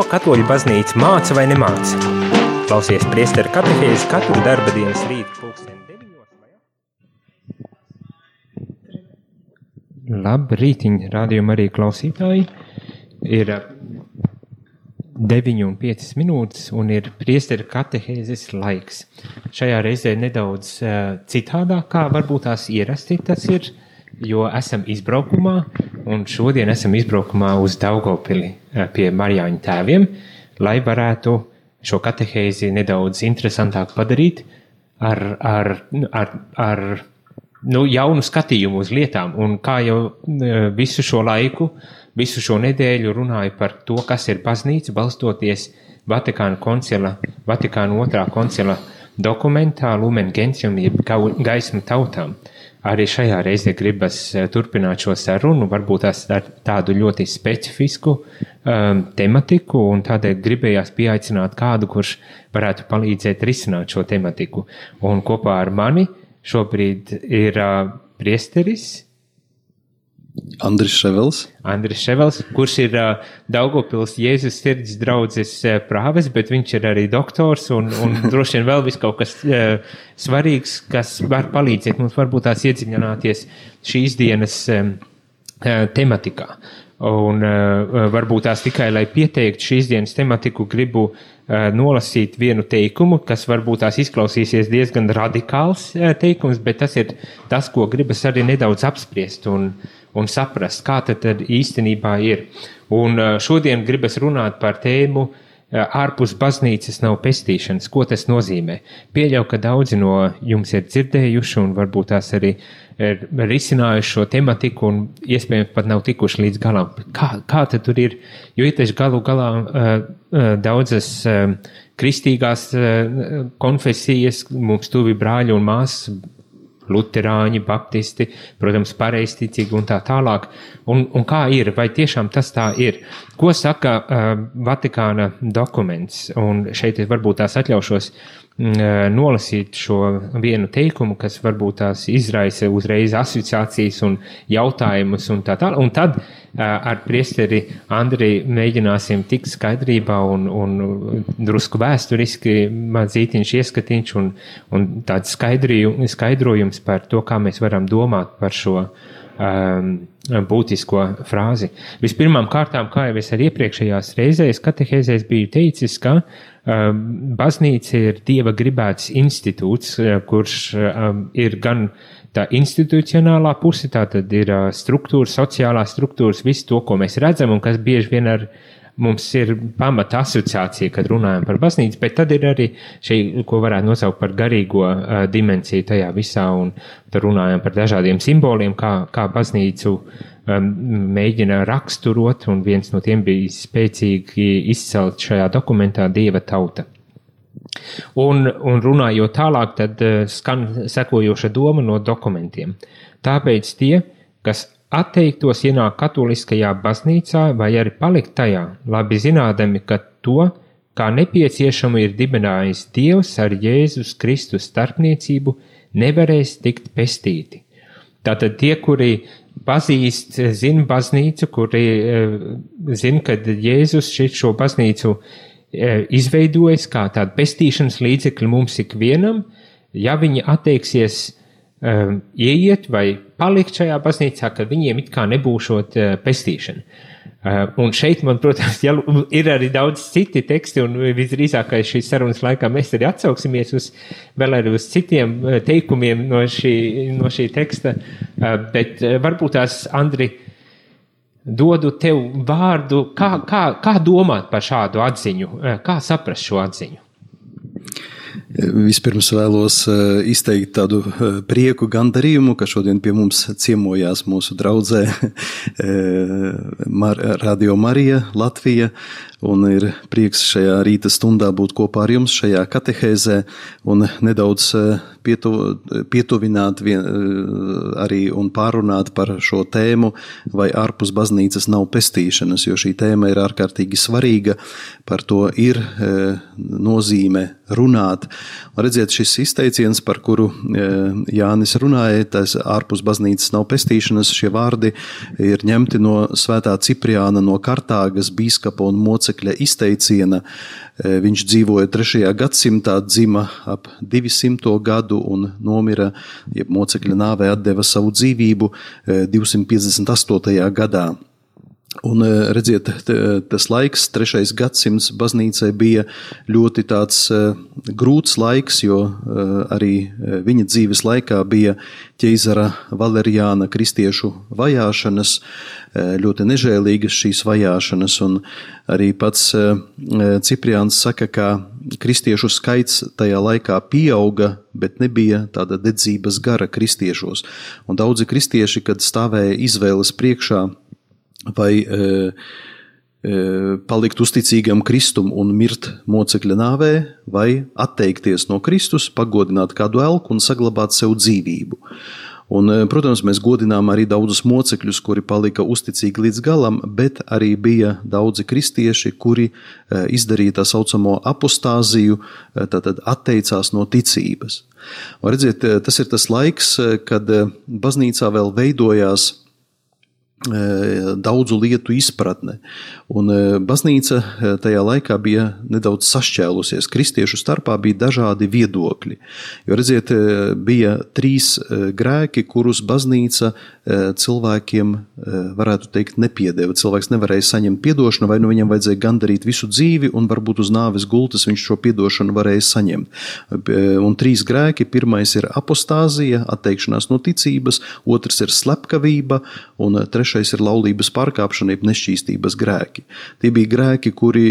Ko katoļu baznīca māca vai nemāca? Klausies priesteru katehēzi katru darba dienas rītu pulksteni deviņos vai Labrītiņ, rādījumi arī klausītāji. Ir 9 un 5 minūtes un ir priesteru katehēzes laiks. Šajā reizē nedaudz uh, citādāk, kā varbūt tās ierasti tas ir, jo esam izbraukumā un šodien esam izbraukumā uz Daugopili uh, pie Marijāņu tēviem, lai varētu šo katehēzi nedaudz interesantāk padarīt ar, ar, ar, ar nu, jaunu skatījumu uz lietām. Un kā jau uh, visu šo laiku, visu šo nedēļu runāju par to, kas ir baznīca, balstoties Vatikāna koncila, Vatikāna otrā koncila dokumentā Lumen Gentium, jeb gaismu tautām. Arī šajā reizē gribas uh, turpināt šo sarunu, varbūt ar tādu ļoti specifisku um, tematiku, un tādēļ gribējās pieaicināt kādu, kurš varētu palīdzēt risināt šo tematiku. Un kopā ar mani šobrīd ir uh, priesteris Andris Ševels. Andris Ševels, kurš ir uh, Daugopils Jēzus sirds draudzes uh, prāves, bet viņš ir arī doktors un, un droši vien vēl vis kaut kas uh, svarīgs, kas var palīdzēt mums varbūt tās iedziļināties šīs dienas um, uh, tematikā. Un uh, varbūt tās tikai, lai pieteiktu šīs dienas tematiku, gribu uh, nolasīt vienu teikumu, kas varbūt tās izklausīsies diezgan radikāls uh, teikums, bet tas ir tas, ko gribas arī nedaudz apspriest un, un saprast, kā tad īstenībā ir. Un uh, šodien gribas runāt par tēmu ārpus baznīcas nav pestīšanas. Ko tas nozīmē? Pieļauju, ka daudzi no jums ir dzirdējuši un varbūt tās arī ir risinājuši šo tematiku un iespējams pat nav tikuši līdz galam. Kā, kā tad tur ir? Jo ir taču galu galā uh, uh, daudzas uh, kristīgās uh, konfesijas, mums tuvi brāļi un māsas, luterāņi, baptisti, protams, pareizticīgi un tā tālāk. Un, un kā ir, vai tiešām tas tā ir? Ko saka uh, Vatikāna dokuments? Un šeit es varbūt tās atļaušos nolasīt šo vienu teikumu, kas varbūt tās izraisa uzreiz asociācijas un jautājumus un tā tālāk. Un tad ar priesteri Andriju mēģināsim tikt skaidrībā un, un drusku vēsturiski madzītiņš ieskatīņš un, un tāds skaidrojums par to, kā mēs varam domāt par šo um, būtisko frāzi. Vispirmām kārtām, kā jau es arī iepriekšējās reizēs katehēzēs biju teicis, ka um, baznīca ir dieva gribēts institūts, kurš um, ir gan tā institucionālā puse, tā tad ir uh, struktūra, sociālā struktūras, viss to, ko mēs redzam un kas bieži vien ar mums ir pamata asociācija, kad runājam par baznīcu, bet tad ir arī šī, ko varētu nosaukt par garīgo uh, dimensiju tajā visā, un tad runājam par dažādiem simboliem, kā, kā baznīcu um, mēģina raksturot, un viens no tiem bija spēcīgi izcelt šajā dokumentā Dieva tauta. Un, un runājot tālāk, tad skan sekojoša doma no dokumentiem. Tāpēc tie, kas atteiktos ienākt katoliskajā baznīcā vai arī palikt tajā, labi zinādami, ka to, kā nepieciešamu ir dibinājis Dievs ar Jēzus Kristus starpniecību, nevarēs tikt pestīti. Tātad tie, kuri pazīst, zina baznīcu, kuri uh, zina, ka Jēzus šo baznīcu uh, izveidojis kā tādu pestīšanas līdzekli mums ikvienam, ja viņi atteiksies um, ieiet vai palikt šajā baznīcā, ka viņiem it kā nebūšot uh, pestīšana. Uh, un šeit man, protams, ja, ir arī daudz citi teksti, un visdrīzākais šīs sarunas laikā mēs arī atsauksimies uz vēl arī uz citiem uh, teikumiem no šī, no šī teksta, uh, bet uh, varbūt tās, Andri, dodu tev vārdu, kā, kā, kā domāt par šādu atziņu, kā saprast šo atziņu. Vispirms vēlos eh, izteikt tādu eh, prieku, gandarījumu, ka šodien pie mums ciemojās mūsu draudzē eh, Radio Marija Latvija. Un ir prieks šajā rīta stundā būt kopā ar jums šajā katehēzē un nedaudz pietu, pietuvināt vien, arī un pārunāt par šo tēmu, vai ārpus baznīcas nav pestīšanas, jo šī tēma ir ārkārtīgi svarīga, par to ir nozīme runāt. Un redziet, šis izteiciens, par kuru Jānis runāja, tas ārpus baznīcas nav pestīšanas, šie vārdi ir ņemti no svētā Cipriāna no Kartāgas bīskapa un mocekļa izteiciena. Viņš dzīvoja 3. gadsimtā, dzima ap 200. gadu un nomira, ja mocekļa nāvē atdeva savu dzīvību 258. gadā. Un redziet, tas laiks, trešais gadsimts baznīcai bija ļoti tāds grūts laiks, jo arī viņa dzīves laikā bija ķeizara Valerijāna kristiešu vajāšanas, ļoti nežēlīgas šīs vajāšanas, un arī pats Cipriāns saka, ka kristiešu skaits tajā laikā pieauga, bet nebija tāda dedzības gara kristiešos, un daudzi kristieši, kad stāvēja izvēles priekšā, vai e, e, palikt uzticīgam Kristum un mirt mocekļa nāvē, vai atteikties no Kristus, pagodināt kādu elku un saglabāt sev dzīvību. Un, e, protams, mēs godinām arī daudzus mocekļus, kuri palika uzticīgi līdz galam, bet arī bija daudzi kristieši, kuri izdarīja tā saucamo apostāziju, tātad atteicās no ticības. Redziet, tas ir tas laiks, kad baznīcā vēl veidojās daudzu lietu izpratne. Un baznīca tajā laikā bija nedaudz sašķēlusies. Kristiešu starpā bija dažādi viedokļi. Jo, redziet, bija trīs grēki, kurus baznīca cilvēkiem, varētu teikt, nepiedeva. Cilvēks nevarēja saņemt atdošanu, vai nu viņam vajadzēja gandarīt visu dzīvi, un varbūt uz nāves gultas viņš šo atdošanu varēja saņemt. Un trīs grēki. Pirmais ir apostāzija, atteikšanās no ticības, otrs ir slepkavība, un trešais ir laulības pārkāpšana, jeb nešķīstības grēki. Tie bija grēki, kuri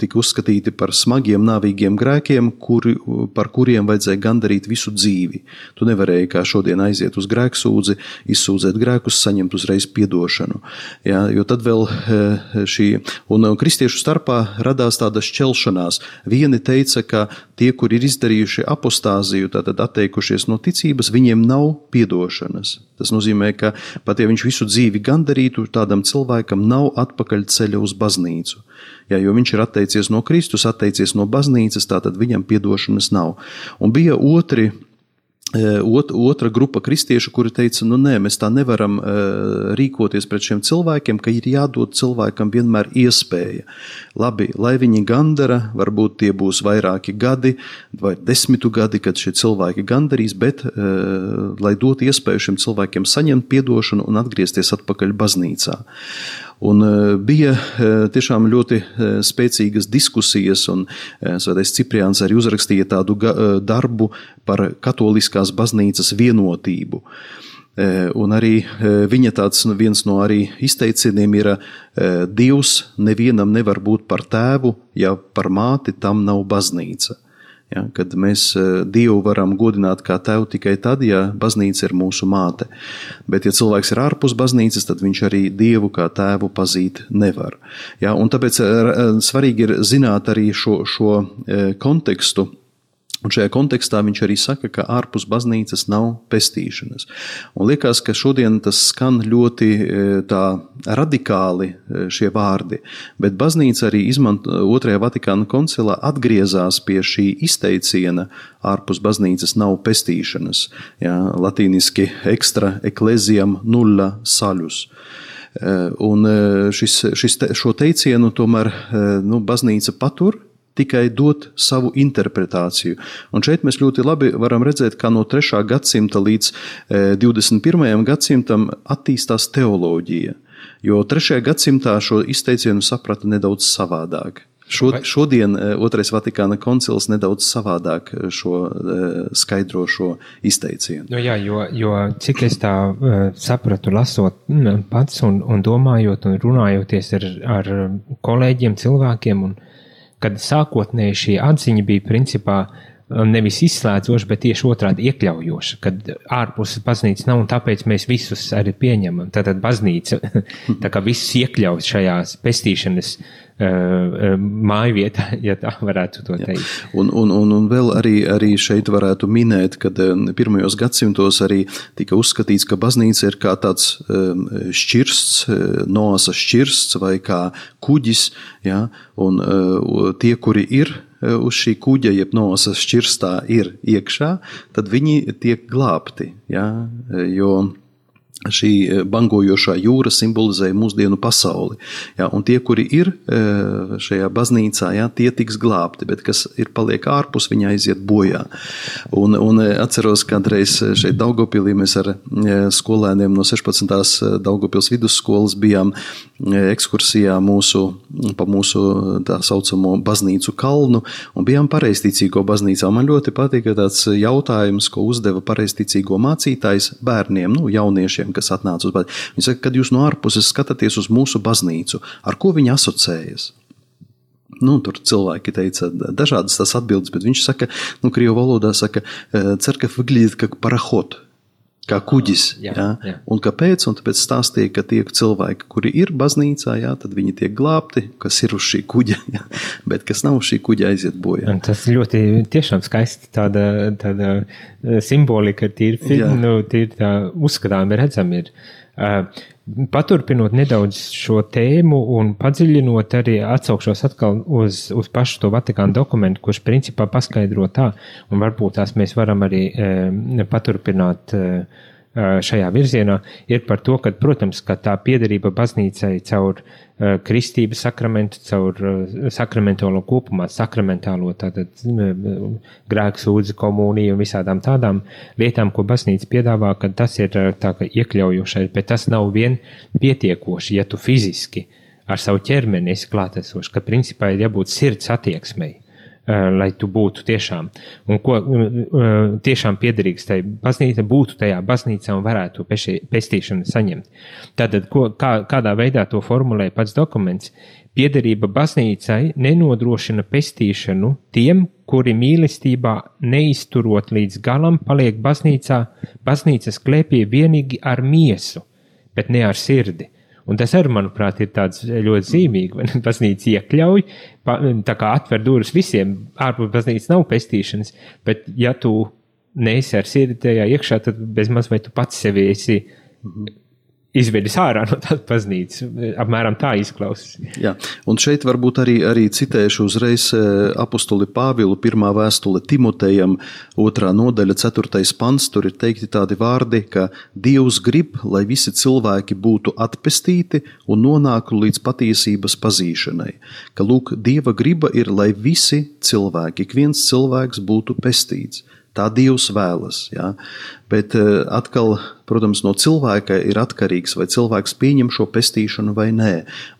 tika uzskatīti par smagiem, nāvīgiem grēkiem, kuri, par kuriem vajadzēja gandarīt visu dzīvi. Tu nevarēji kā šodien aiziet uz grēksūdzi, izsūdzēt grēkus, saņemt uzreiz piedošanu. Jā, jo tad vēl e, šī, un kristiešu starpā radās tāda šķelšanās. Vieni teica, ka tie, kuri ir izdarījuši apostāziju, tātad atteikušies no ticības, viņiem nav piedošanas. Tas nozīmē, ka pat ja viņš visu dzīvi gandarītu, tādam cilvēkam nav atpakaļ ceļa uz baznīcu. Ja, jo viņš ir atteicies no Kristus, atteicies no baznīcas, tātad viņam piedošanas nav. Un bija otri Ot, otra grupa kristiešu, kuri teica, nu nē, mēs tā nevaram uh, rīkoties pret šiem cilvēkiem, ka ir jādod cilvēkam vienmēr iespēja. Labi, lai viņi gandara, varbūt tie būs vairāki gadi vai desmitu gadi, kad šie cilvēki gandarīs, bet uh, lai dot iespēju šiem cilvēkiem saņemt piedošanu un atgriezties atpakaļ baznīcā. Un e, bija e, tiešām ļoti e, spēcīgas diskusijas, un Svētais Cipriāns arī uzrakstīja tādu darbu par katoliskās baznīcas vienotību. Un arī viņa tāds nu, viens no arī izteicieniem ir: Dievs nevienam nevar būt par tēvu, ja par māti tam nav baznīca. Ja, kad mēs eh, Dievu varam godināt kā tevu tikai tad, ja baznīca ir mūsu māte. Bet, ja cilvēks ir ārpus baznīcas, tad viņš arī Dievu kā tēvu pazīt nevar. Ja, tāpēc eh, svarīgi ir zināt arī šo, šo eh, kontekstu Un šajā kontekstā viņš arī saka, ka ārpus baznīcas nav pestīšanas. Un liekas, ka šodien tas skan ļoti e, radikāli e, šie vārdi, bet baznīca arī izmanto otrajā Vatikāna koncilā atgriezās pie šī izteiciena ārpus baznīcas nav pestīšanas. Jā, latīniski extra ecclesiam nulla salus. E, un šis, šis te, šo teicienu tomēr nu, baznīca patur tikai dot savu interpretāciju. Un šeit mēs ļoti labi varam redzēt, kā no 3. gadsimta līdz 21. E, gadsimtam attīstās teoloģija. Jo 3. gadsimtā šo izteicienu saprata nedaudz savādāk. Šod, šodien e, Otrais Vatikāna koncils nedaudz savādāk šo e, skaidro šo izteicienu. Nu jā, jo, jo cik es tā sapratu, lasot pats un, un domājot un runājoties ar, ar kolēģiem, cilvēkiem un cilvēkiem, kad sākotnēji šī atziņa bija principā nevis izslēdzoša, bet tieši otrādi iekļaujoša, kad ārpus baznīcas nav un tāpēc mēs visus arī pieņemam. Tātad baznīca tā kā visus iekļaut šajās pestīšanas uh, māju vietā, ja tā varētu to teikt. Jā. Un, un, un, un vēl arī, arī šeit varētu minēt, ka pirmajos gadsimtos arī tika uzskatīts, ka baznīca ir kā tāds um, šķirsts, noasa šķirsts vai kā kuģis, ja, un tie, kuri ir Eh, uz šī kuģa, jeb nosas šķirstā ir iekšā, tad viņi tiek glābti. Ja? Eh, jo šī eh, bangojošā jūra simbolizē mūsdienu pasauli. Ja, tie, kuri ir šajā baznīcā, ja, tie tiks glābti, bet kas ir paliek ārpus, viņi aiziet bojā. Un, un atceros, kādreiz šeit Daugopilī mēs ar skolēniem no 16. Daugopils vidusskolas bijām ekskursijā mūsu, pa mūsu tā saucamo baznīcu kalnu un bijām pareizticīgo baznīcā. Man ļoti patika tāds jautājums, ko uzdeva pareizticīgo mācītājs bērniem, nu, jauniešiem, cilvēkiem, kas atnāca uz baznīcu. Viņi saka, kad jūs no ārpuses skatāties uz mūsu baznīcu, ar ko viņi asociējas? Nu, tur cilvēki teica dažādas tās atbildes, bet viņš saka, nu, krievu valodā saka, eh, cerka vyglīt kā parahot kā kuģis. Jā, jā. Jā. Un kāpēc? Un tāpēc stāstīja, ka tie cilvēki, kuri ir baznīcā, jā, tad viņi tiek glābti, kas ir uz šī kuģa, jā, bet kas nav uz šī kuģa, aiziet bojā. Tas ļoti tiešām skaisti tāda, tāda eh, simbolika, tīri, nu, tīri tā uzskatām redzam ir. Uh, Paturpinot nedaudz šo tēmu un padziļinot, arī atsaukšos atkal uz, uz pašu to Vatikānu dokumentu, kurš principā paskaidro tā, un varbūt tās mēs varam arī e, paturpināt e, šajā virzienā, ir par to, ka, protams, ka tā piederība baznīcai caur kristības sakramentu, caur sakramentālo kopumā, sakramentālo tātad grēku sūdzi komuniju un visādām tādām lietām, ko baznīca piedāvā, ka tas ir tā kā iekļaujošais, bet tas nav vien pietiekoši, ja tu fiziski ar savu ķermeni esi klātesošs, ka principā ir jābūt sirds attieksmei lai tu būtu tiešām, un ko eh, tiešām piederīgs tai baznīca, būtu tajā baznīcā un varētu to pestīšanu saņemt. Tātad, ko, kā, kādā veidā to formulē pats dokuments? Piederība baznīcai nenodrošina pestīšanu tiem, kuri mīlestībā neizturot līdz galam paliek baznīcā, baznīcas klēpī vienīgi ar miesu, bet ne ar sirdi. Un tas arī, manuprāt, ir ļoti zīmīgi. Baznīca iekļauj, tā kā atver durvis visiem. Ārpus baznīcas nav pestīšanas, bet ja tu neesi ar sirdi tajā iekšā, tad bezmaz vai tu pats sevi esi izvedis ārā no tās baznīcas. Apmēram tā izklausās. Jā, un šeit varbūt arī, arī citēšu uzreiz e, apakstuli Pāvilu, pirmā vēstule Timotejam, otrā nodaļa, ceturtais pants. Tur ir teikti tādi vārdi, ka Dievs grib, lai visi cilvēki būtu atpestīti un nonāktu līdz patiesības pazīšanai. Ka, lūk, Dieva griba ir, lai visi cilvēki, ik viens cilvēks būtu pestīts. Tā Dievs vēlas. Ja? Bet eh, atkal, protams, no cilvēka ir atkarīgs, vai cilvēks pieņem šo pestīšanu vai nē.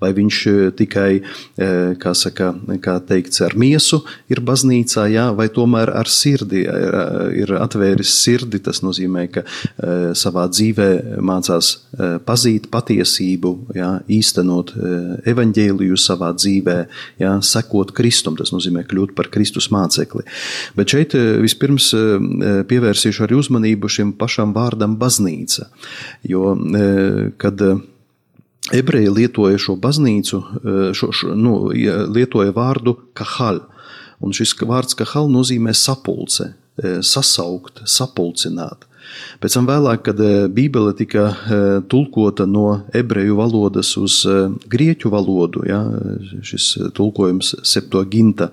Vai viņš eh, tikai, eh, kā, saka, kā teikts, ar miesu ir baznīcā, jā, vai tomēr ar sirdi ir, ir atvēris sirdi. Tas nozīmē, ka savā dzīvē mācās pazīt patiesību, jā, īstenot evaņģēliju savā dzīvē, jā, sekot Kristum. Tas nozīmē kļūt par Kristus mācekli. Bet šeit vispirms pievērsīšu arī uzmanību šim šim pašam vārdam baznīca. Jo, e, kad e, ebreji lietoja šo baznīcu, e, šo, šo, nu, lietoja vārdu kahal, un šis vārds kahal nozīmē sapulce, sasaukt, sapulcināt. Pēc tam vēlāk, kad Bībele tika tulkota no ebreju valodas uz grieķu valodu, ja, šis tulkojums septoginta,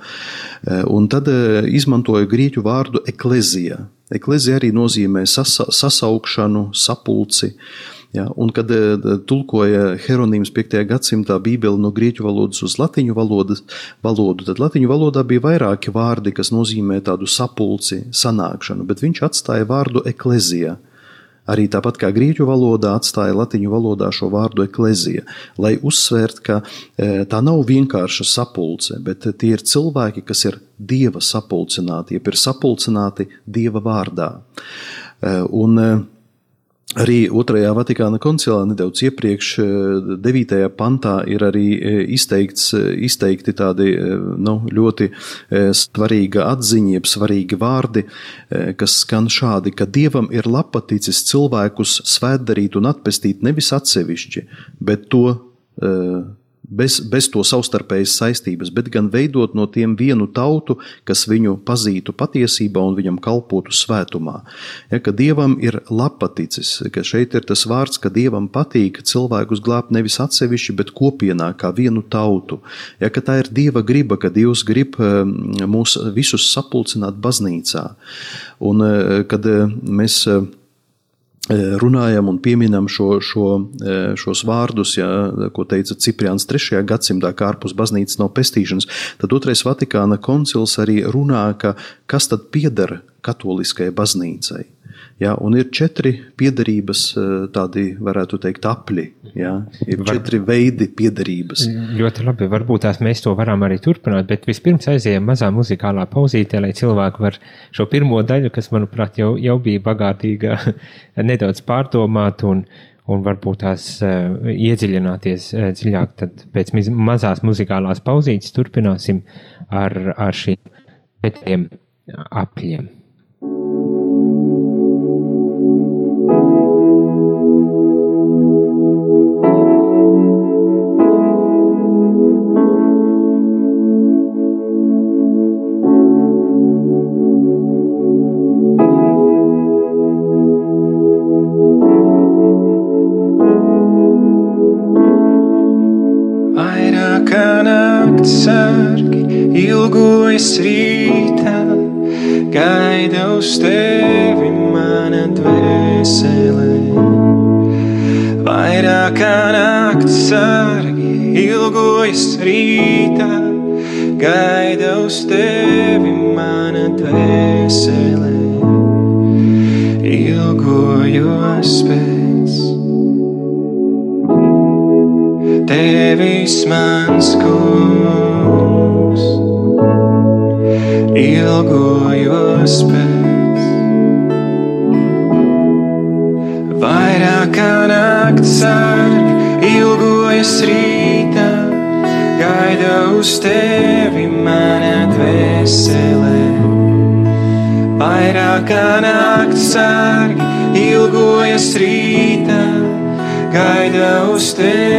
un tad izmantoja grieķu vārdu eklezija. Eklezija arī nozīmē sasa, sasaukšanu, sapulci. Ja, un, kad e, tulkoja Heronīms 5. gadsimtā Bībeli no grieķu valodas uz latviešu valodu, tad latviešu valodā bija vairāki vārdi, kas nozīmē tādu sapulci, sanākšanu, bet viņš atstāja vārdu eklezija. Arī tāpat kā grieķu valodā atstāja latviešu valodā šo vārdu eklezija, lai uzsvērtu, ka e, tā nav vienkārša sapulce, bet tie ir cilvēki, kas ir dieva sapulcināti, jeb ir sapulcināti dieva vārdā. E, un, e, Arī otrajā Vatikāna koncilā nedaudz iepriekš, 9. pantā, ir arī izteikts, izteikti tādi nu, ļoti svarīgi atziņi, jeb svarīgi vārdi, kas skan šādi, ka Dievam ir lapaticis cilvēkus svētdarīt un atpestīt nevis atsevišķi, bet to bez, bez to savstarpējas saistības, bet gan veidot no tiem vienu tautu, kas viņu pazītu patiesībā un viņam kalpotu svētumā. Ja, ka dievam ir lapaticis, ka šeit ir tas vārds, ka dievam patīk cilvēkus glābt nevis atsevišķi, bet kopienā kā vienu tautu. Ja, ka tā ir dieva griba, ka dievs grib um, mūs visus sapulcināt baznīcā. Un uh, kad uh, mēs uh, runājam un pieminam šo, šo, šos vārdus, ja, ko teica Cipriāns 3. gadsimtā, kā ārpus baznīcas nav pestīšanas, tad otrais Vatikāna koncils arī runā, ka kas tad pieder katoliskajai baznīcai. Ja, un ir četri piedarības, eh, tādi varētu teikt, apli. Ja, ir Var... četri veidi piedarības. Ļoti labi. Varbūt tās mēs to varam arī turpināt, bet vispirms aizējām mazā muzikālā pauzītē, lai cilvēki var šo pirmo daļu, kas, manuprāt, jau, jau bija bagātīga, nedaudz pārdomāt un, un varbūt tās uh, iedziļināties uh, dziļāk. Tad pēc mazās muzikālās pauzītes turpināsim ar, ar šiem četriem apļiem. Ilgojas rītā, gaida uz tevi mana dvēsele. Vairāk kā nakts sargi ilgojas rītā, gaida uz tevi mana dvēsele. Ilgojos pēc tevis mans kungs, ilgojos pēc. Vairāk kā nakts sargi, ilgojas rītā, gaida uz tevi mana dvēselē. Vairāk kā nakts sargi, ilgojas rītā, gaida uz tevi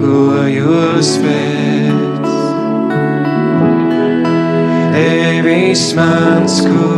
Ilgojos pēc tevis mans kungs.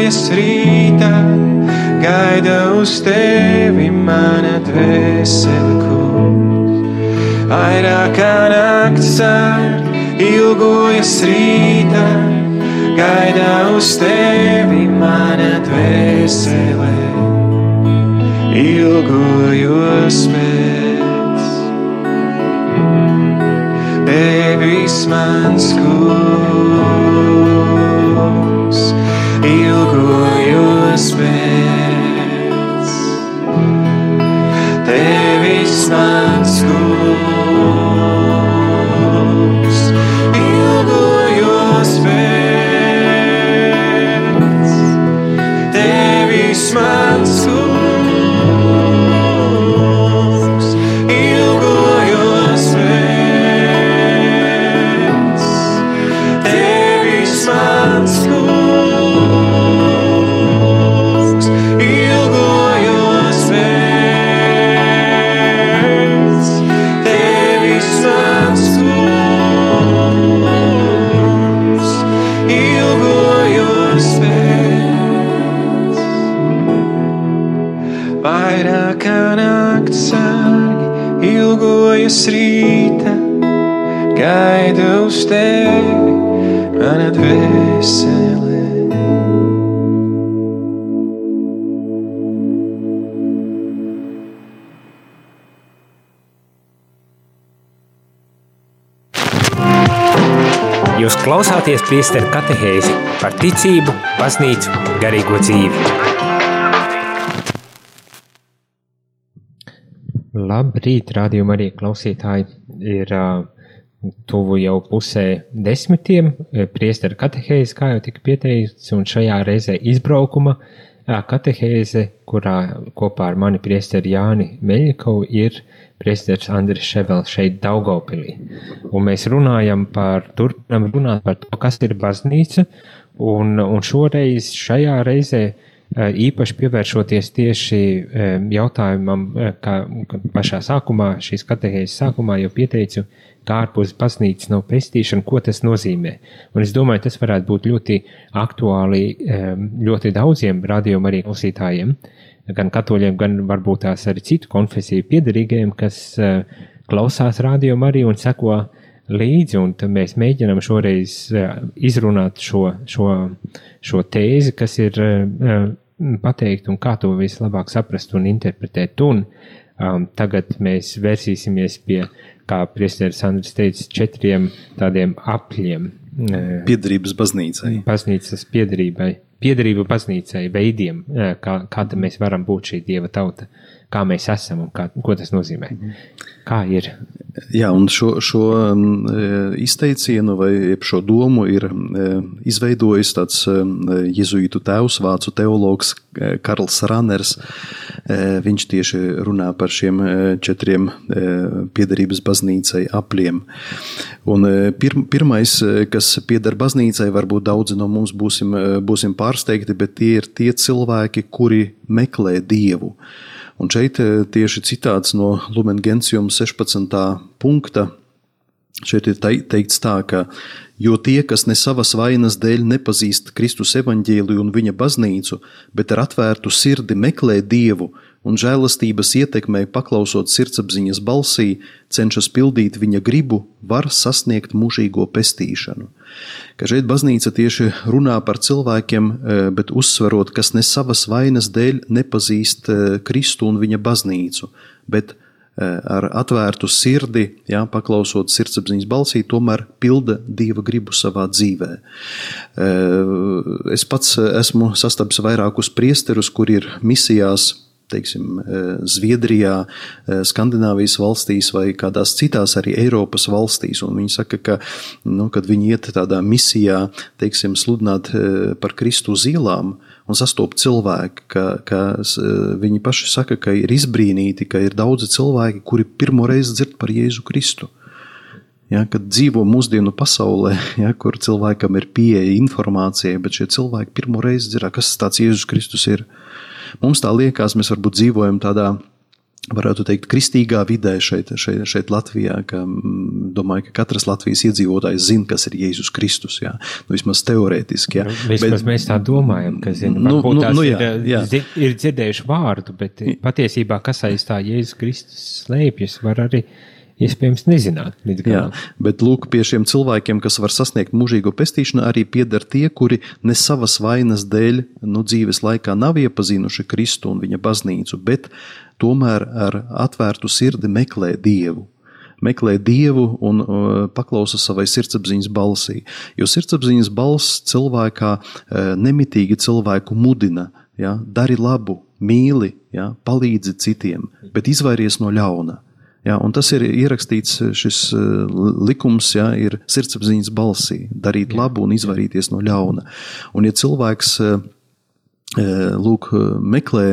Ilgojas rītā gaida uz tevi mana dvēsele, kungs. Vairāk kā naktis ar ilgojas rītā, gaida uz tevi mana dvēsele. Ilgojos pēc tevis mans kungs, ilgojos pēc. tevis mans kungs, ilgojas rīta, gaidu uz tevi, mana dvēsele. Jūs klausāties priesteru katehēzi par ticību, baznīcu, garīgo dzīvi. Labrīt, rādījumā arī klausītāji. Ir uh, tuvu jau pusē desmitiem. Priesteru katehēzi, kā jau tika pieteikts, un šajā reizē izbraukuma uh, katehēze, kurā kopā ar mani priesteri Jāni Meļikovu ir priesteris Andris Ševels šeit Daugavpilī. Un mēs runājam par, turpinam runāt par to, kas ir baznīca, un, un šoreiz šajā reizē īpaši pievēršoties tieši jautājumam, kā pašā sākumā, šīs katehēzes sākumā jau pieteicu, kā ārpus baznīcas nav pestīšana, ko tas nozīmē. Un es domāju, tas varētu būt ļoti aktuāli ļoti daudziem radiomu arī klausītājiem gan katoļiem, gan varbūt tās arī citu konfesiju piedarīgajiem, kas uh, klausās rādījumu arī un seko līdzi, un mēs mēģinām šoreiz uh, izrunāt šo, šo, šo tēzi, kas ir uh, pateikt un kā to vislabāk saprast un interpretēt. Un um, tagad mēs vērsīsimies pie, kā priesteris Andris teica, četriem tādiem apļiem. Piedarības baznīcai. Baznīcas piedarībai piedarību baznīcai, veidiem, kā, kā mēs varam būt šī dieva tauta, kā mēs esam un kā, ko tas nozīmē. Kā ir? Jā, un šo, šo izteicienu vai šo domu ir izveidojis tāds jezuītu tēvs, vācu teologs Karls Ranners. Viņš tieši runā par šiem četriem piedarības baznīcai apliem. Un pir, pirmais, kas pieder baznīcai, varbūt daudzi no mums būsim, būsim pārsteigti, bet tie ir tie cilvēki, kuri meklē Dievu. Un šeit eh, tieši citāts no Lumen Gentium 16. punkta. Šeit ir teikts tā, ka jo tie, kas ne savas vainas dēļ nepazīst Kristus evaņģēliju un viņa baznīcu, bet ar atvērtu sirdi meklē Dievu, un žēlastības ietekmē, paklausot sirdsapziņas balsī, cenšas pildīt viņa gribu, var sasniegt mūžīgo pestīšanu. Ka šeit baznīca tieši runā par cilvēkiem, e, bet uzsverot, kas ne savas vainas dēļ nepazīst e, Kristu un viņa baznīcu, bet e, ar atvērtu sirdi, jā, paklausot sirdsapziņas balsī, tomēr pilda dieva gribu savā dzīvē. Es pats esmu sastapis vairākus priesterus, kur ir misijās teiksim, eh, Zviedrijā, eh, Skandināvijas valstīs vai kādās citās arī Eiropas valstīs. Un viņi saka, ka, nu, kad viņi iet tādā misijā, teiksim, sludināt eh, par Kristu uz ielām un sastopt cilvēku, ka, ka viņi paši saka, ka ir izbrīnīti, ka ir daudzi cilvēki, kuri pirmo reizi dzird par Jēzu Kristu. Ja, kad dzīvo mūsdienu pasaulē, ja, kur cilvēkam ir pieeja informācijai, bet šie cilvēki pirmo reizi dzird, kas tas Jēzus Kristus ir. Mums tā liekas, mēs varbūt dzīvojam tādā varētu teikt, kristīgā vidē šeit, šeit, šeit Latvijā, ka mm, domāju, ka katrs Latvijas iedzīvotājs zina, kas ir Jēzus Kristus. Jā. Nu, vismaz teorētiski. Jā. Nu, vismaz bet, mēs tā domājam, ka zina, nu, nu, nu, jā, ir, jā. ir dzirdējuši vārdu, bet patiesībā kas aiz tā Jēzus Kristus slēpjas, var arī iespējams nezināt. Jā, bet lūk, pie šiem cilvēkiem, kas var sasniegt mūžīgo pestīšanu, arī pieder tie, kuri ne savas vainas dēļ nu, dzīves laikā nav iepazinuši Kristu un viņa baznīcu, bet tomēr ar atvērtu sirdi meklē Dievu meklē dievu un uh, paklausa savai sirdsapziņas balsī. Jo sirdsapziņas balss cilvēkā uh, nemitīgi cilvēku mudina, ja, dari labu, mīli, ja, palīdzi citiem, bet izvairies no ļauna. Ja, tas ir ierakstīts, šis eh, likums ja, ir sirdsapziņas balsī, darīt labu un izvairīties no ļauna. Un, ja cilvēks eh, eh, lūk, meklē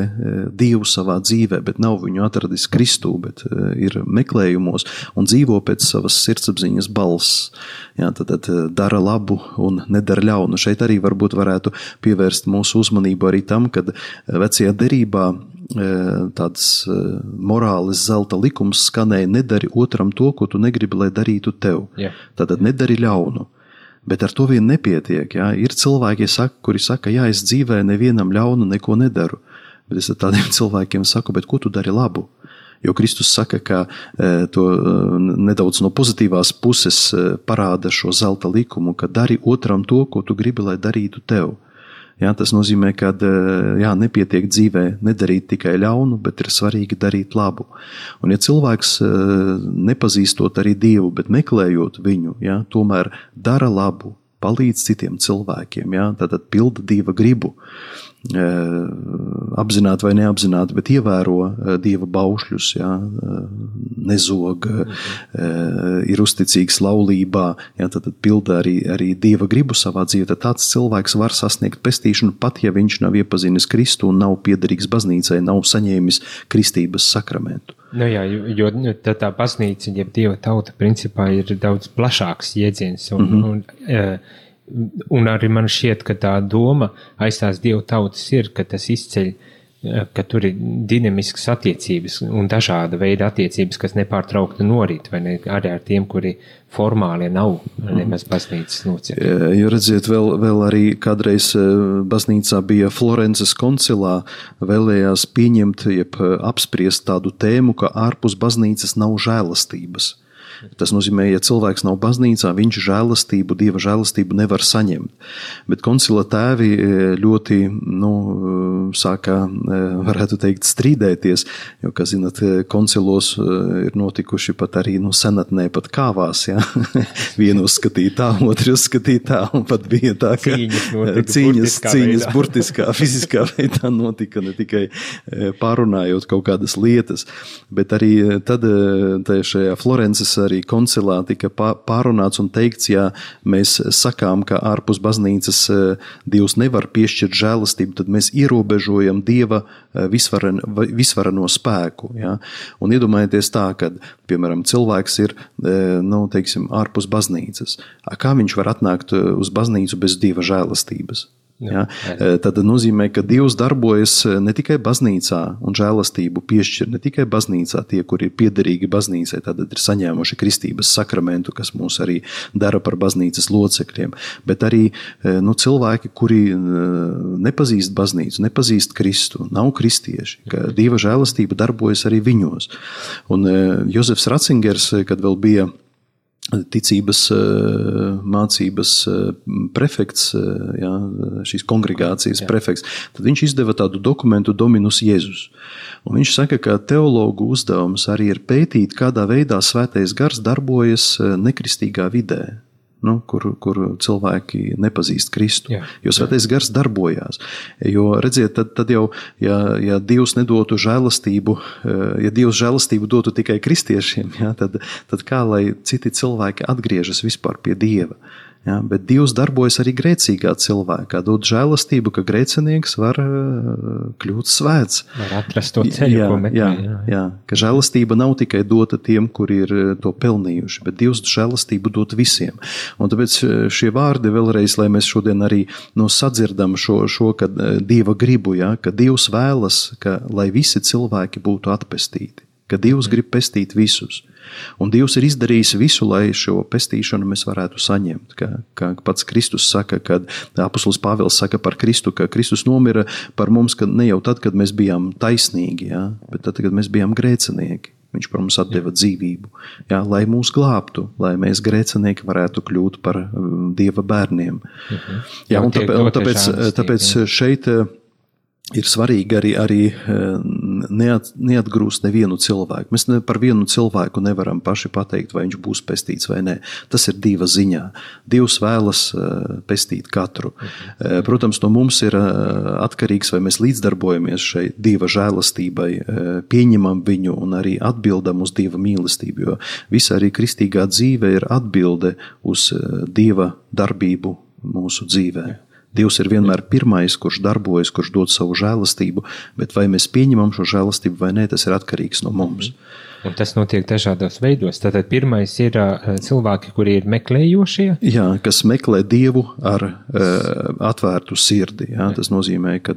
Dievu savā dzīvē, bet nav viņu atradis Kristū, bet ir meklējumos un dzīvo pēc savas sirdsapziņas balss, jā, tad, tad dara labu un nedara ļaunu. Šeit arī varbūt varētu pievērst mūsu uzmanību arī tam, kad vecajā derībā tāds morāles zelta likums skanēja: nedari otram to, ko tu negribi, lai darītu tev. Yeah. Tātad nedari ļaunu. Bet ar to vien nepietiek. Jā. Ir cilvēki, saka, kuri saka, jā, es dzīvē nevienam ļaunu neko nedaru. Bet es tādiem cilvēkiem saku, bet ko tu dari labu? Jo Kristus saka, ka to nedaudz no pozitīvās puses parāda šo zelta likumu, ka dari otram to, ko tu gribi, lai darītu tev. Jā, tas nozīmē, ka jā, nepietiek dzīvē nedarīt tikai ļaunu, bet ir svarīgi darīt labu. Un, ja cilvēks nepazīstot arī Dievu, bet meklējot viņu, jā, tomēr dara labu, palīdz citiem cilvēkiem, jā, tad pilda Dieva gribu. Eh, apzināti vai neapzināti, bet ievēro eh, dieva baušļus, jā, eh, nezog, ir uzticīgs laulībā, jā, tad pilda arī, arī dieva gribu savā dzīvē. Tad tāds cilvēks var sasniegt pestīšanu pat, ja viņš nav iepazinis Kristu un nav piederīgs baznīcai, nav saņēmis kristības sakramentu. Nu jā, jo, jo nu, tā, tā baznīca, jeb dieva tauta, principā ir daudz plašāks jēdziens. Un, mm -hmm. un, uh, Un arī man šķiet, ka tā doma aiz tās dievu tautas ir, ka tas izceļ, eh, ka tur ir dinamiskas attiecības un dažāda veida attiecības, kas nepārtraukti norit, vai ne, arī ar tiem, kuri formāli nav nemaz baznīcas locekļi. Jo redziet, vēl, vēl arī kādreiz eh, baznīcā bija Florences koncilā, vēlējās pieņemt, jeb eh, apspriest tādu tēmu, ka ārpus baznīcas nav žēlastības. Tas nozīmē, ja cilvēks nav baznīcā, viņš žēlastību, dieva žēlastību nevar saņemt. Bet koncila tēvi e, ļoti, nu, e, sāka, e, varētu teikt, strīdēties, jo, kā zinat, koncilos ir notikuši pat arī, nu, senatnē pat kāvās, jā. Vienu uzskatīja tā, otru uzskatīja tā, un pat bija tā, ka cīņas, notika, cīņas, burtiskā cīņas veidā. burtiskā, fiziskā veidā notika ne tikai pārunājot kaut kādas lietas, bet arī tad šajā Florences arī koncilā tika pārunāts un teikts, ja mēs sakām, ka ārpus baznīcas e, Dievs nevar piešķirt žēlastību, tad mēs ierobežojam Dieva e, visvaren, visvarano spēku. Ja? Un iedomājieties tā, ka, piemēram, cilvēks ir e, nu, teiksim, ārpus baznīcas. Kā viņš var atnākt uz baznīcu bez Dieva žēlastības? Ja? Tad nozīmē, ka Dievs darbojas ne tikai baznīcā, un žēlastību piešķir ne tikai baznīcā tie, kuri ir piederīgi baznīcai, tad ir saņēmuši kristības sakramentu, kas mūs arī dara par baznīcas locekļiem, bet arī nu, cilvēki, kuri nepazīst baznīcu, nepazīst Kristu, nav kristieši, ka Dieva žēlastība darbojas arī viņos. Un Jozefs Ratzingers, kad vēl bija ticības mācības prefekts, jā, šīs kongregācijas jā. prefekts, tad viņš izdeva tādu dokumentu Dominus Jēzus. Un viņš saka, ka teologu uzdevums arī ir pētīt, kādā veidā svētais gars darbojas nekristīgā vidē nu, kur, kur cilvēki nepazīst Kristu. Jā, jo svētais gars darbojās. Jo, redziet, tad, tad jau, ja, ja Dievs nedotu žēlastību, eh, ja Dievs žēlastību dotu tikai kristiešiem, jā, tad, tad kā lai citi cilvēki atgriežas vispār pie Dieva? Ja, bet Dievs darbojas arī grēcīgā cilvēkā, dod žēlastību, ka grēcinieks var uh, kļūt svēts. Var atrast to ceļu, jā, ko meklē. Jā, jā. jā, ka žēlastība nav tikai dota tiem, kuri ir uh, to pelnījuši, bet Dievs žēlastību dot visiem. Un tāpēc uh, šie vārdi vēlreiz, lai mēs šodien arī no sadzirdam šo, šo ka Dieva gribu, ja, ka Dievs vēlas, ka, lai visi cilvēki būtu atpestīti, ka Dievs grib pestīt visus. Un Dievs ir izdarījis visu, lai šo pestīšanu mēs varētu saņemt. Kā, kā pats Kristus saka, kad apustulis Pāvils saka par Kristu, ka Kristus nomira par mums ne jau tad, kad mēs bijām taisnīgi, ja, bet tad, kad mēs bijām grēcinieki. Viņš par mums deva dzīvību, jā, lai mūs glābtu, lai mēs grēcinieki varētu kļūt par um, dieva bērniem. Mhm. Jā, un tāpēc, un tāpēc, tāpēc šeit ir svarīgi arī, arī neat, neatgrūst nevienu cilvēku. Mēs ne, par vienu cilvēku nevaram paši pateikt, vai viņš būs pestīts vai nē. Tas ir Dieva ziņā. Dievs vēlas pestīt katru. Protams, no mums ir atkarīgs, vai mēs līdzdarbojamies šai Dieva žēlastībai, pieņemam viņu un arī atbildam uz Dieva mīlestību, jo visa arī kristīgā dzīve ir atbilde uz Dieva darbību mūsu dzīvēm. Dievs ir vienmēr pirmais, kurš darbojas, kurš dod savu žēlastību, bet vai mēs pieņemam šo žēlastību vai nē, tas ir atkarīgs no mums. Un tas notiek dažādos veidos. Tātad pirmais ir cilvēki, kuri ir meklējošie. Jā, kas meklē Dievu ar atvērtu sirdi. Jā. Tas nozīmē, ka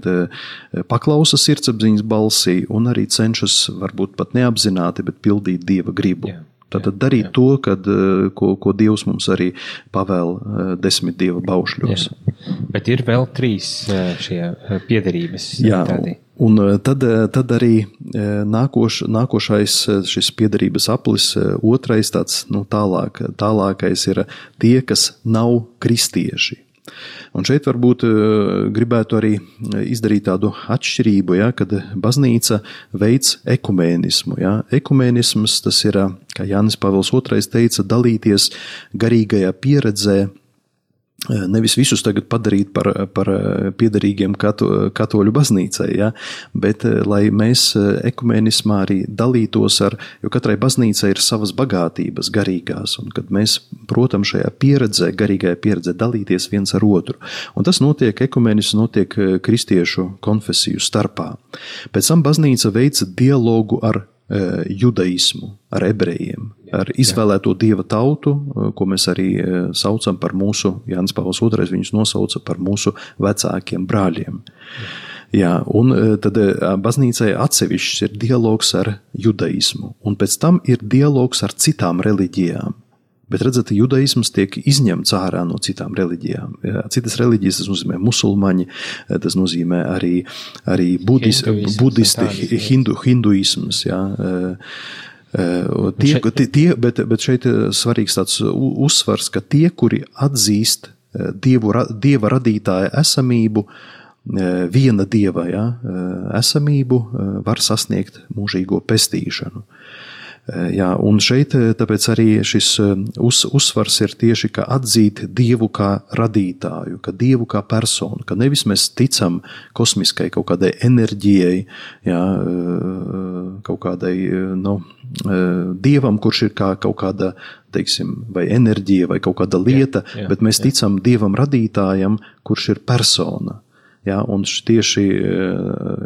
paklausa sirdsapziņas balsī un arī cenšas varbūt pat neapzināti, bet pildīt Dieva gribu. Jā. Tātad darīt jā. to, kad, eh, ko, ko Dievs mums arī pavēl eh, desmit dieva baušļos. Jā. Bet ir vēl trīs eh, šie piederības. Jā, tādi. Un tad, tad arī nākoš, nākošais šis piedarības aplis, otrais tāds nu, tālāk, tālākais ir tie, kas nav kristieši. Un šeit varbūt gribētu arī izdarīt tādu atšķirību, ja, kad baznīca veids ekumēnismu. Ja. Ekumēnisms tas ir, kā Jānis Pavils II teica, dalīties garīgajā pieredzē Nevis visus tagad padarīt par, par piederīgiem kato, katoļu baznīcai, ja, bet lai mēs ekumēnismā arī dalītos ar, jo katrai baznīcai ir savas bagātības garīgās, un kad mēs, protams, šajā pieredzē, garīgajā pieredzē dalīties viens ar otru. Un tas notiek, ekumēnisms notiek kristiešu konfesiju starpā. Pēc tam baznīca veica dialogu ar judaismu, ar ebrejiem, ar izvēlēto dieva tautu, ko mēs arī saucam par mūsu, Jānis Pāvils II viņus nosauca par mūsu vecākiem brāļiem. Jā, un tad baznīcai atsevišķs ir dialogs ar judaismu, un pēc tam ir dialogs ar citām reliģijām. Bet redzat, judaisms tiek izņemts ārā no citām reliģijām. Citas reliģijas, tas nozīmē musulmaņi, tas nozīmē arī, arī budis, budisti, hindu, hinduisms. Jā. Tie, tie, bet, bet šeit svarīgs tāds uzsvars, ka tie, kuri atzīst dievu, dieva radītāja esamību, viena dieva ja, esamību, var sasniegt mūžīgo pestīšanu. Eh, jā, un šeit eh, arī šis eh, uz, uzsvars ir tieši kā atzīt Dievu kā radītāju, kā Dievu kā personu, ka nevis mēs ticam kosmiskai kaut kādai enerģijai, jā, kaut kādai, nu, Dievam, kurš ir kā kaut kāda, teiksim, vai enerģija vai kaut kāda lieta, jā, jā, bet mēs jā. ticam Dievam radītājam, kurš ir persona. Ja, un tieši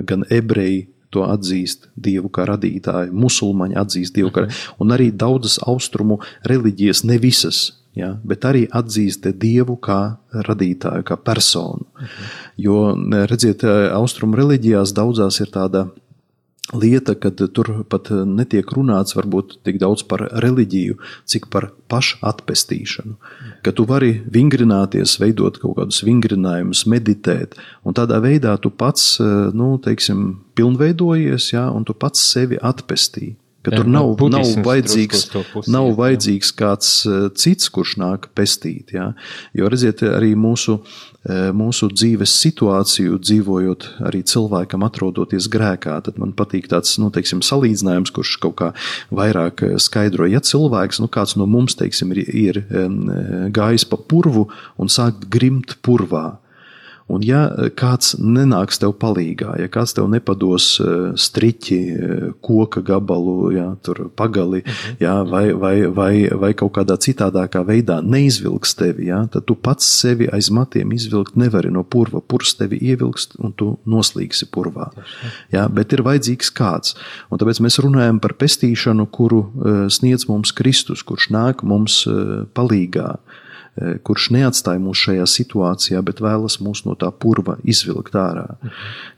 gan ebreji, to atzīst Dievu kā radītāju, musulmaņi atzīst Dievu kā, mhm. un arī daudzas austrumu reliģijas, ne visas, ja, bet arī atzīst Dievu kā radītāju, kā personu. Mhm. Jo, redziet, austrumu reliģijās daudzās ir tāda lieta, kad tur pat netiek runāts varbūt tik daudz par reliģiju, cik par pašatpestīšanu. Ka tu vari vingrināties, veidot kaut kādus vingrinājumus, meditēt, un tādā veidā tu pats, nu, teiksim, pilnveidojies, jā, un tu pats sevi atpestīji ka tur nav, nav vajadzīgs, pusi, nav vajadzīgs kāds eh, cits, kurš nāk pestīt. Ja? Jo redziet, arī mūsu, eh, mūsu dzīves situāciju, dzīvojot arī cilvēkam, atrodoties grēkā, tad man patīk tāds nu, teiksim, salīdzinājums, kurš kaut kā vairāk eh, skaidro. Ja cilvēks, nu, kāds no mums teiksim, ir, ir gājis pa purvu un sāk grimt purvā, Un ja kāds nenāks tev palīgā, ja kāds tev nepados eh, striķi, eh, koka gabalu, ja, pagali, mhm. ja, vai, vai, vai, vai kaut kādā citādākā veidā neizvilks tevi, ja, tad tu pats sevi aiz matiem izvilkt nevari no purva. Purs tevi ievilks un tu noslīgsi purvā. Ja, bet ir vajadzīgs kāds. Un tāpēc mēs runājam par pestīšanu, kuru eh, sniedz mums Kristus, kurš nāk mums palīgā. Eh, kurš neatstāja mūs šajā situācijā, bet vēlas mūs no tā purva izvilkt ārā,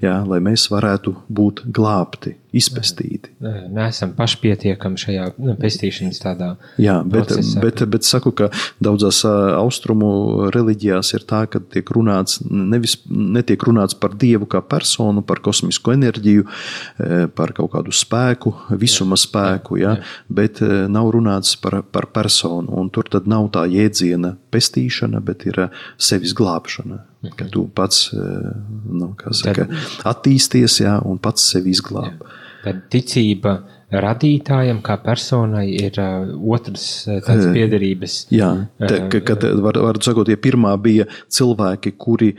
jā, lai mēs varētu būt glābti, izpestīti. Mēs esam pašpietiekami šajā nu, pestīšanas tādā. Jā, bet, procesā. bet, bet saku, ka daudzās austrumu reliģijās ir tā, ka tiek runāts, nevis netiek runāts par Dievu kā personu, par kosmisko enerģiju, par kaut kādu spēku, visuma jā, spēku, jā, jā. bet nav runāts par, par personu, un tur tad nav tā jēdziena pestīšana, bet ir sevis glābšana. Mhm. Ka tu pats nu, saka, attīsties jā, un pats sevi izglāb. Tad ticība radītājam, kā personai, ir uh, otrs uh, tāds piederības. Jā, te, ka, kad, var, var sakot, ja pirmā bija cilvēki, kuri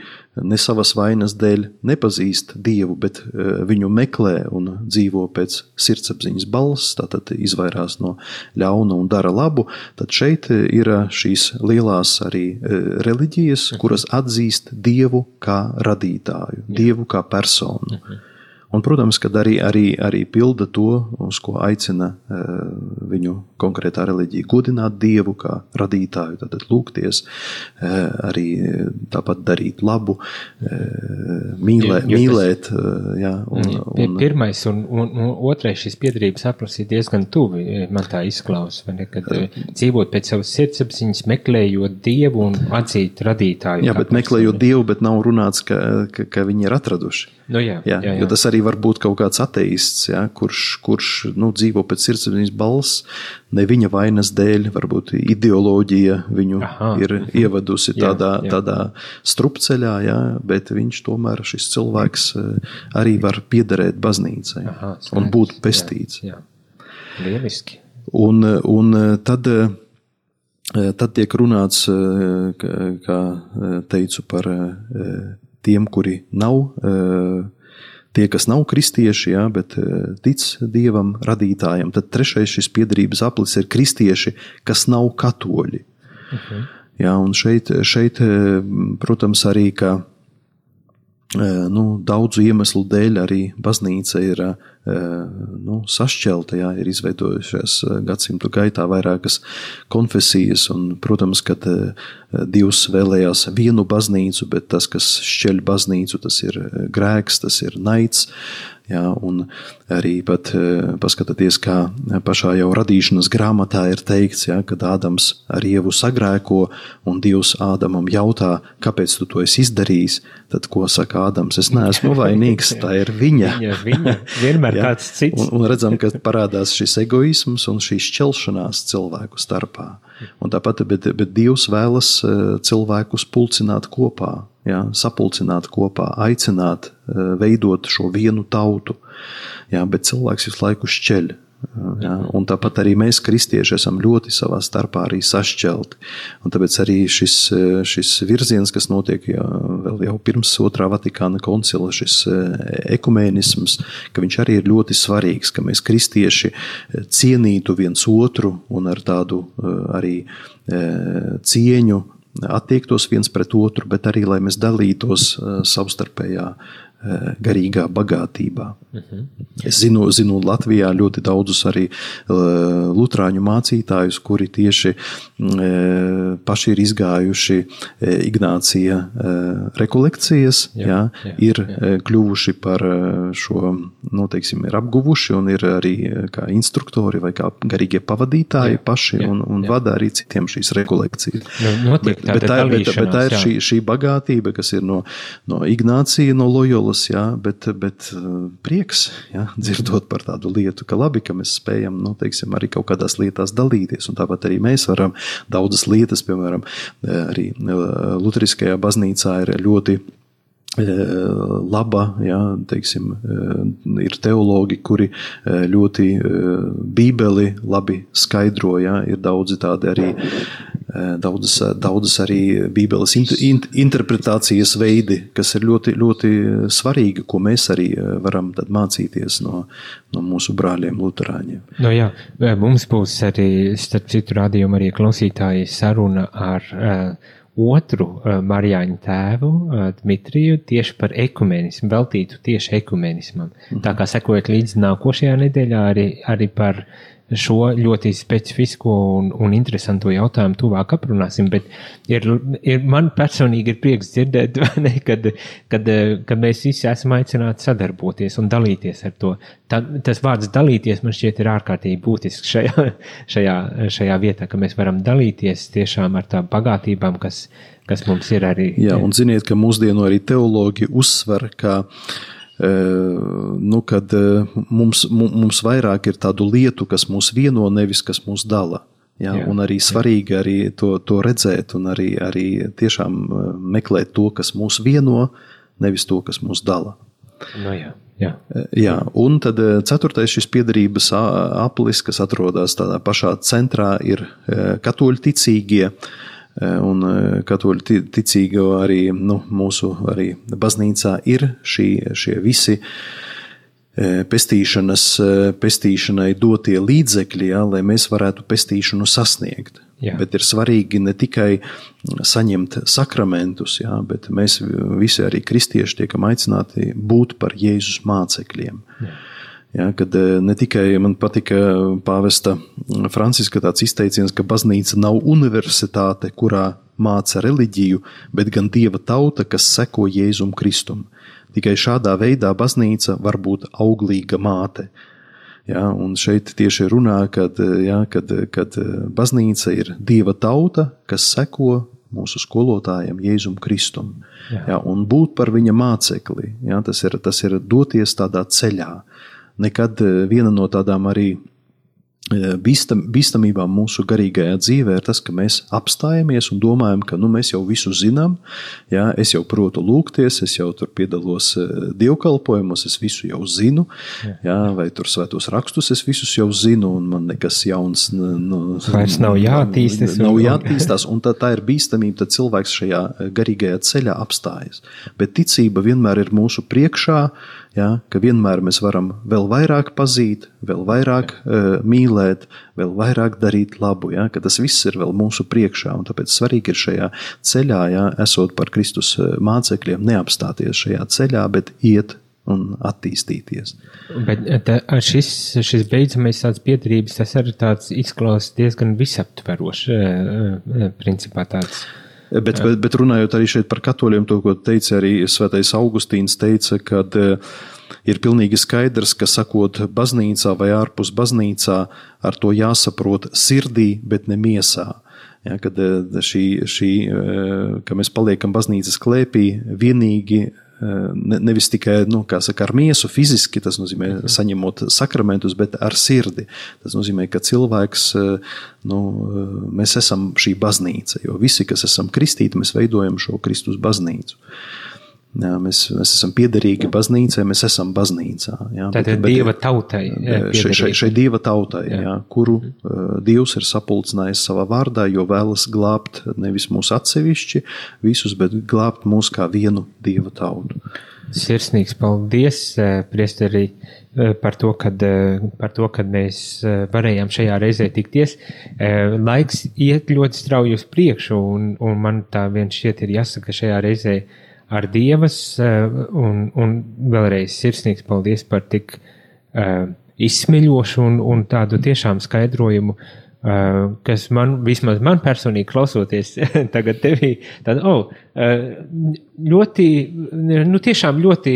ne savas vainas dēļ nepazīst Dievu, bet uh, viņu meklē un dzīvo pēc sirdsapziņas balss, tātad izvairās no ļauna un dara labu, tad šeit ir šīs lielās arī reliģijas, kuras atzīst Dievu kā radītāju, Dievu kā personu. Uh -huh. Un, protams, ka arī, arī, arī pilda to, uz ko aicina uh, viņu konkrētā reliģija, godināt Dievu kā radītāju, tad lūgties, uh, arī tāpat darīt labu, uh, mīlē, jo, jo mīlēt. Jā, un, un, pirmais un, un, un otrais šis piedarības aplis ir diezgan tuvi, man tā izklausās, kad dzīvot pēc savas sirdsapziņas, meklējot Dievu un atzīt radītāju. Jā, bet meklējot Dievu, bet nav runāts, ka, ka, ka viņi ir atraduši. Nu, jā, jā, jā, jā. Jo tas arī arī var būt kaut kāds ateists, ja, kurš, kurš nu, dzīvo pēc sirdsapziņas balss, ne viņa vainas dēļ, varbūt ideoloģija viņu Aha. ir ievadusi tādā, jā, jā. tādā strupceļā, ja, bet viņš tomēr, šis cilvēks, eh, arī var piederēt baznīcai Aha, un būt pestīts. Jā, jā. Lieliski. Un, un tad, tad tiek runāts, kā teicu, par tiem, kuri nav tie, kas nav kristieši, jā, bet tic dievam, radītājam. Tad trešais šis piedarības aplis ir kristieši, kas nav katoļi. Uh mhm. -huh. jā, un šeit, šeit, protams, arī ka nu, daudzu iemeslu dēļ arī baznīca ir nu, sašķelta, jā, ir izveidojušās gadsimtu gaitā vairākas konfesijas, un, protams, ka Dievs vēlējās vienu baznīcu, bet tas, kas šķeļ baznīcu, tas ir grēks, tas ir naids, Jā, un arī pat e, paskatieties, kā pašā jau radīšanas grāmatā ir teikts, jā, kad Ādams ar ievu sagrēko, un Dievs Ādamam jautā, kāpēc tu to esi izdarījis. Tad, ko saka Ādams, es neesmu vainīgs, tā ir viņa. viņa, viņa vienmēr jā, kāds cits. Un, un redzam, ka parādās šis egoisms un šī šķelšanās cilvēku starpā. Un tāpat, bet, bet Dievs vēlas e, cilvēkus pulcināt kopā jā, sapulcināt kopā, aicināt, eh, veidot šo vienu tautu. Jā, bet cilvēks visu laiku šķeļ. Jā, un tāpat arī mēs, kristieši, esam ļoti savā starpā sašķelti. Un tāpēc arī šis, eh, šis virziens, kas notiek jā, vēl jau pirms otrā Vatikāna koncila, šis eh, ekumēnisms, ka viņš arī ir ļoti svarīgs, ka mēs, kristieši, cienītu viens otru un ar tādu arī cieņu attiektos viens pret otru, bet arī lai mēs dalītos uh, savstarpējā garīgā bagātībā. Uh mhm. -huh. Es zinu, zinu Latvijā ļoti daudzus arī uh, lutrāņu mācītājus, kuri tieši paši ir izgājuši Ignācija rekolekcijas, jā, jā, jā, ir jā. kļuvuši par šo, nu, teiksim, ir apguvuši un ir arī kā instruktori vai kā garīgie pavadītāji jā, paši jā, un, un jā. vada arī citiem šīs rekolekcijas. Nu, notiek, bet, bet, tā, bet, bet tā ir šī, šī bagātība, kas ir no, no Ignācija, no Loyolas, jā, bet, bet prieks, jā, dzirdot par tādu lietu, ka labi, ka mēs spējam, nu, teiksim, arī kaut kādās lietās dalīties, tāpat arī mēs varam daudzas lietas, piemēram, arī Lutriskajā baznīcā ir ļoti laba, jā, teiksim, ir teologi, kuri ļoti bībeli labi skaidro, jā, ir daudzi tādi arī daudzas, daudzas arī Bībeles inter, interpretācijas veidi, kas ir ļoti, ļoti svarīgi, ko mēs arī varam mācīties no, no mūsu brāļiem, Lutāņiem. No jā, mums būs arī, starp citu, rādījumu arī klausītāji saruna ar uh, otru uh, Marijāņu tēvu, uh, Dmitriju, tieši par ekumenismu, veltītu tieši ekumenismam. Mm -hmm. Tā kā sekojot līdzi nākošajā nedēļā arī, arī par šo ļoti specifisko un, un interesantu jautājumu tuvāk aprunāsim, bet ir, ir, man personīgi ir prieks dzirdēt, ne, kad, kad, kad mēs visi esam aicināti sadarboties un dalīties ar to. Tā, tas vārds dalīties man šķiet ir ārkārtīgi būtisks šajā, šajā, šajā vietā, ka mēs varam dalīties tiešām ar tām bagātībām, kas, kas mums ir arī. Jā, un ziniet, ka mūsdienu arī teologi uzsver, ka nu, kad mums, mums vairāk ir tādu lietu, kas mūs vieno, nevis kas mūs dala. Jā, jā, un arī svarīgi arī to, to redzēt, un arī, arī tiešām meklēt to, kas mūs vieno, nevis to, kas mūs dala. No jā. Jā. Jā, un tad ceturtais šis piedarības aplis, kas atrodas tādā pašā centrā, ir katoļu ticīgie. Uh, Eh, un eh, katoļu ticīgo arī nu, mūsu arī baznīcā ir šī, šie visi eh, pestīšanas, pestīšanai dotie līdzekļi, ja, lai mēs varētu pestīšanu sasniegt. Jā. Bet ir svarīgi ne tikai saņemt sakramentus, jā, bet mēs visi arī kristieši tiekam aicināti būt par Jēzus mācekļiem. Jā. Ja, kad e, ne tikai man patika pāvesta Franciska tāds izteiciens, ka baznīca nav universitāte, kurā māca reliģiju, bet gan dieva tauta, kas seko Jēzum Kristum. Tikai šādā veidā baznīca var būt auglīga māte. Ja, un šeit tieši runā, kad, ja, kad, kad baznīca ir dieva tauta, kas seko mūsu skolotājam, Jēzum Kristum. Jā. Jā, un būt par viņa mācekli, jā, tas, ir, tas ir doties tādā ceļā. Nekad eh, viena no tādām arī bīstam, bīstamībām mūsu garīgajā dzīvē ir tas, ka mēs apstājamies un domājam, ka nu, mēs jau visu zinām, jā, es jau protu lūgties, es jau tur piedalos eh, dievkalpojumos, es visu jau zinu, jā, vai tur svētos rakstus es visus jau zinu, un man nekas jauns nu, vairs nav jātīstas. Nav jātīstās, un tā, tā ir bīstamība, tad cilvēks šajā garīgajā ceļā apstājas. Bet ticība vienmēr ir mūsu priekšā, ja, ka vienmēr mēs varam vēl vairāk pazīt, vēl vairāk uh, mīlēt, vēl vairāk darīt labu, ja, tas viss ir vēl mūsu priekšā. Tāpēc svarīgi ir šajā ceļā, ja, esot par Kristus eh, mācekļiem, neapstāties šajā ceļā, bet iet un attīstīties. Bet eh, tā, šis, šis beidzamais tāds piedarības, tas arī tāds izklausās diezgan visaptverošs, principā tāds. Bet, bet, bet runājot arī šeit par katoļiem, to, ko teica arī Svētais Augustīns, teica, ka ir pilnīgi skaidrs, ka sakot baznīcā vai ārpus baznīcā, ar to jāsaprot sirdī, bet ne miesā. Ja, kad šī, šī, ka mēs paliekam baznīcas klēpī vienīgi ne, nevis tikai nu, saka, ar miesu, fiziski, tas nozīmē mhm. saņemot sakramentus, bet ar sirdi. Tas nozīmē, ka cilvēks, nu, mēs esam šī baznīca, jo visi, kas esam kristīti, mēs veidojam šo Kristus baznīcu. Jā, mēs, mēs esam piederīgi baznīcai, mēs esam baznīcā. Jā, Tā ir dieva tautai. Šai, šai, šai dieva tautai, jā. Jā, kuru uh, Dievs ir sapulcinājis savā vārdā, jo vēlas glābt nevis mūs atsevišķi visus, bet glābt mūs kā vienu dieva tautu. Sirsnīgs paldies, priesteri, par to, kad, par to, kad mēs varējām šajā reizē tikties. Laiks iet ļoti strauji uz priekšu, un, un man tā viens šķiet ir jāsaka šajā reizē ar Dievas, eh, un, un vēlreiz sirsnīgs paldies par tik uh, izsmeļošu un, un tādu tiešām skaidrojumu, uh, kas man, vismaz man personīgi klausoties tagad tevī, tad, oh, uh, ļoti, nu tiešām ļoti,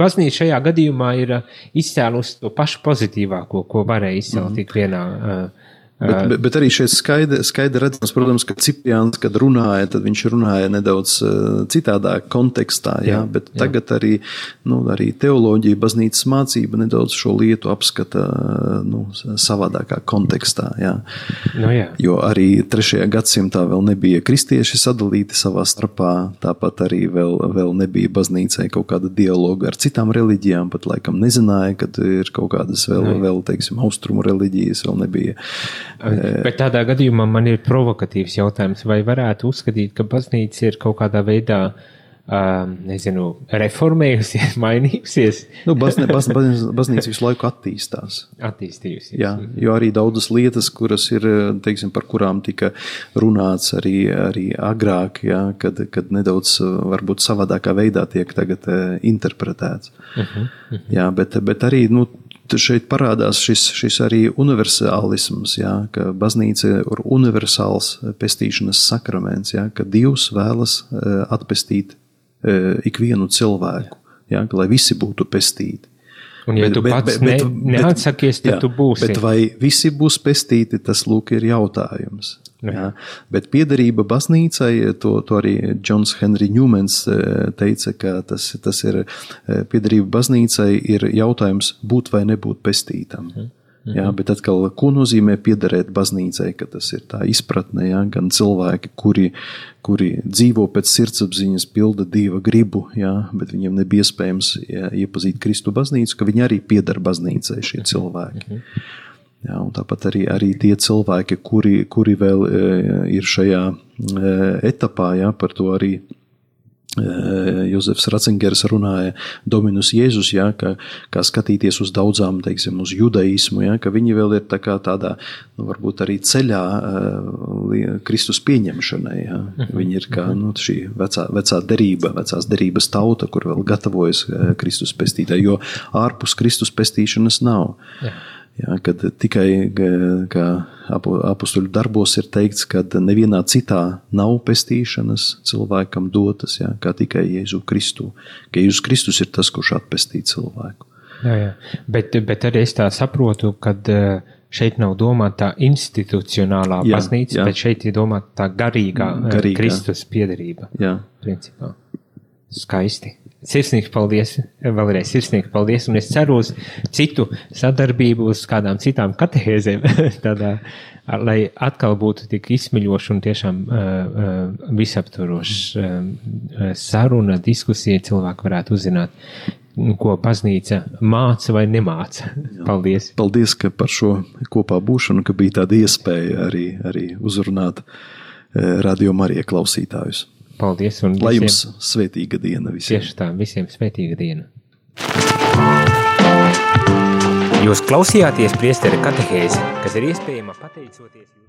baznīca šajā gadījumā ir izcēlusi to pašu pozitīvāko, ko varēja izcelt mm. tik vienā uh, Bet, bet, bet arī šeit skaidri, skaidri redzams, protams, ka Cipriāns, kad runāja, tad viņš runāja nedaudz citādā kontekstā. Jā, jā, bet jā. tagad arī, nu, arī teoloģija, baznīcas mācība nedaudz šo lietu apskata nu, savādākā kontekstā. Jā. No nu jā. Jo arī trešajā gadsimtā vēl nebija kristieši sadalīti savā starpā, tāpat arī vēl, vēl nebija baznīcai kaut kāda dialoga ar citām reliģijām, pat laikam nezināja, ka ir kaut kādas vēl, no vēl teiksim, austrumu reliģijas, vēl nebija. Bet tādā gadījumā man ir provokatīvs jautājums, vai varētu uzskatīt, ka baznīca ir kaut kādā veidā uh, nezinu, reformējusies, mainījusies. nu, bazne, baz, baz, baznīca visu laiku attīstās. Attīstījusies. Jā, jo arī daudzas lietas, kuras ir, teiksim, par kurām tika runāts arī, arī agrāk, jā, kad, kad nedaudz varbūt savādākā veidā tiek tagad interpretēts. Uh -huh, uh -huh. Jā, bet, bet arī, nu, šeit parādās šis, šis arī universālisms, jā, ka baznīca ir universāls pestīšanas sakraments, jā, ka Dievs vēlas eh, atpestīt eh, ikvienu cilvēku, jā, lai visi būtu pestīti. Un, ja bet, tu pats bet, bet, ne, neatsakies, tad jā, tu būsi. Bet vai visi būs pestīti, tas lūk ir jautājums. Nu jā. Bet piederība baznīcai, to, to arī Džons Henry Ņūmens e, teica, ka tas, tas ir e, piederība baznīcai ir jautājums būt vai nebūt pestītam. Mm. -hmm. Jā, bet atkal, ko nozīmē piederēt baznīcai, ka tas ir tā izpratne, jā, gan cilvēki, kuri, kuri dzīvo pēc sirdsapziņas, pilda dieva gribu, jā, bet viņiem nebija iespējams jā, iepazīt Kristu baznīcu, ka viņi arī pieder baznīcai šie cilvēki. Mm -hmm. Jā, tāpat arī, arī tie cilvēki, kuri, kuri vēl e, ir šajā e, etapā, jā, par to arī Jozefs Ratzingers runāja, Dominus Jēzus, ja, ka, kā skatīties uz daudzām, teiksim, uz judaismu, ja, ka viņi vēl ir tā kā tādā, nu, varbūt arī ceļā Kristus pieņemšanai. Ja. Mhm. Viņi ir kā nu, šī vecā, vecā derība, vecās derības tauta, kur vēl gatavojas Kristus pestītāji, jo ārpus Kristus pestīšanas nav. Ja. Ja, kad tikai apakstuļu darbos ir teikts, ka nevienā citā nav pestīšanas cilvēkam dotas, ja, kā tikai Jēzu Kristu. Ka Jēzus Kristus ir tas, kurš atpestī cilvēku. Jā, jā. Bet, bet arī es tā saprotu, ka uh, šeit nav domāta institucionālā Jā, baznīca, jā. bet šeit ir domāta tā garīgā, garīgā. Garīgā. Kristus piedarība. Jā. Principā. Skaisti. Sirsnīgi paldies, vēlreiz sirsnīgi paldies, un es ceru uz citu sadarbību, uz kādām citām katehēzēm, tādā, lai atkal būtu tik izsmeļoša un tiešām uh, uh, visaptvaroša uh, saruna, diskusija, cilvēki varētu uzzināt, ko baznīca māca vai nemāca. Paldies! Paldies ka par šo kopā būšanu, ka bija tāda iespēja arī, arī uzrunāt eh, radio Marija klausītājus. Paldies! Un Lai visiem, jums svētīga diena visiem! tieši tā, visiem svētīga diena! Jūs klausījāties priesteri katehēzi, kas ir iespējama pateicoties.